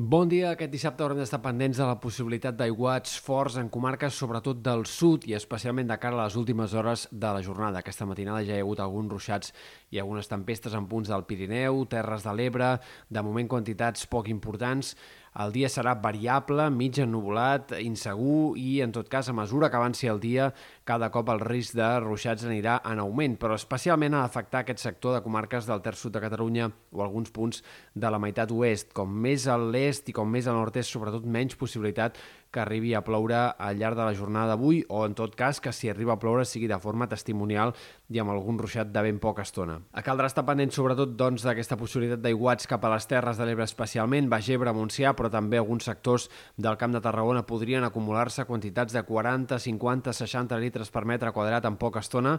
Bon dia. Aquest dissabte haurem d'estar pendents de la possibilitat d'aiguats forts en comarques, sobretot del sud i especialment de cara a les últimes hores de la jornada. Aquesta matinada ja hi ha hagut alguns ruixats i algunes tempestes en punts del Pirineu, Terres de l'Ebre, de moment quantitats poc importants. El dia serà variable, mig ennuvolat, insegur i, en tot cas, a mesura que avanci el dia, cada cop el risc de ruixats anirà en augment, però especialment ha d'afectar aquest sector de comarques del terç sud de Catalunya o alguns punts de la meitat oest. Com més a l'est i com més al nord-est, sobretot menys possibilitat que arribi a ploure al llarg de la jornada d'avui o, en tot cas, que si arriba a ploure sigui de forma testimonial i amb algun ruixat de ben poca estona. Caldrà estar pendent sobretot doncs, d'aquesta possibilitat d'aiguats cap a les Terres de l'Ebre especialment, Baix Ebre, Montsià, però també alguns sectors del Camp de Tarragona podrien acumular-se quantitats de 40, 50, 60 litres per metre quadrat en poca estona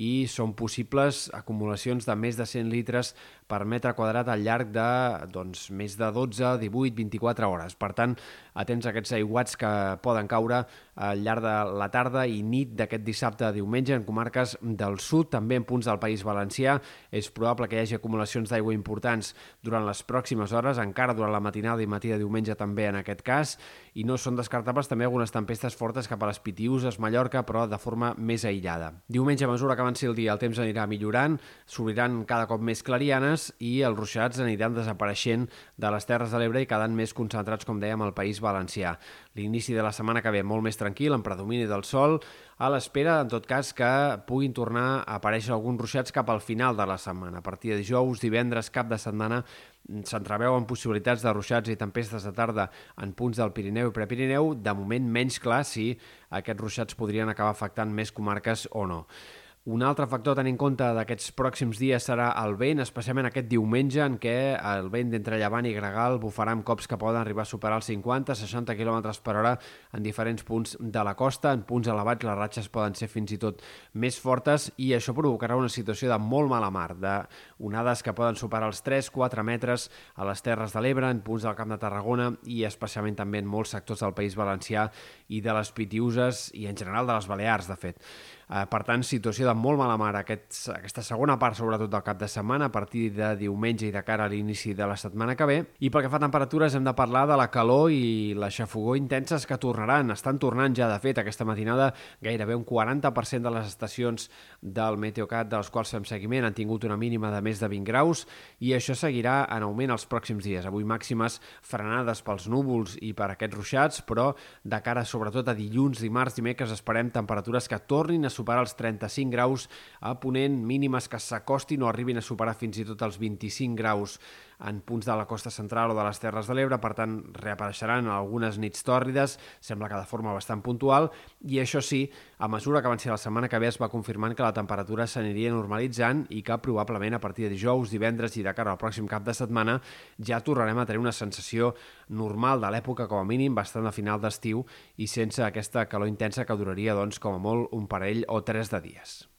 i són possibles acumulacions de més de 100 litres per metre quadrat al llarg de doncs, més de 12, 18, 24 hores. Per tant, atents a aquests aiguats que poden caure al llarg de la tarda i nit d'aquest dissabte a diumenge en comarques del sud, també en punts del País Valencià. És probable que hi hagi acumulacions d'aigua importants durant les pròximes hores, encara durant la matinada i matí de diumenge també en aquest cas, i no són descartables també algunes tempestes fortes cap a les Pitiuses, Mallorca, però de forma més aïllada. Diumenge, a mesura que avanci el dia, el temps anirà millorant, s'obriran cada cop més clarianes i els ruixats aniran desapareixent de les Terres de l'Ebre i quedant més concentrats, com dèiem, al País Valencià. L'inici de la setmana que ve molt més tranquil, en predomini del sol, a l'espera, en tot cas, que puguin tornar a aparèixer alguns ruixats cap al final de la setmana. A partir de dijous, divendres, cap de setmana, s'entreveuen possibilitats de ruixats i tempestes de tarda en punts del Pirineu i Prepirineu, de moment menys clar si aquests ruixats podrien acabar afectant més comarques o no. Un altre factor a tenir en compte d'aquests pròxims dies serà el vent, especialment aquest diumenge en què el vent d'entre llevant i gregal bufarà amb cops que poden arribar a superar els 50-60 km per hora en diferents punts de la costa. En punts elevats les ratxes poden ser fins i tot més fortes i això provocarà una situació de molt mala mar, de onades que poden superar els 3-4 metres a les Terres de l'Ebre, en punts del Camp de Tarragona i especialment també en molts sectors del País Valencià i de les Pitiuses i en general de les Balears, de fet. Eh, per tant, situació de molt mala mar aquest, aquesta segona part, sobretot del cap de setmana, a partir de diumenge i de cara a l'inici de la setmana que ve. I pel que fa a temperatures hem de parlar de la calor i la xafogó intenses que tornaran. Estan tornant ja, de fet, aquesta matinada gairebé un 40% de les estacions del Meteocat de les quals fem seguiment han tingut una mínima de més de 20 graus i això seguirà en augment els pròxims dies. Avui màximes frenades pels núvols i per aquests ruixats, però de cara sobretot a dilluns, dimarts, dimecres esperem temperatures que tornin a superar els 35 graus a Ponent, mínimes que s'acostin o arribin a superar fins i tot els 25 graus en punts de la costa central o de les Terres de l'Ebre, per tant reapareixeran algunes nits tòrrides, sembla que de forma bastant puntual, i això sí, a mesura que avanci la setmana que ve es va confirmant que la temperatura s'aniria normalitzant i que probablement a partir de dijous, divendres i de cara al pròxim cap de setmana ja tornarem a tenir una sensació normal de l'època com a mínim, bastant a final d'estiu i sense aquesta calor intensa que duraria doncs com a molt un parell o tres de dies.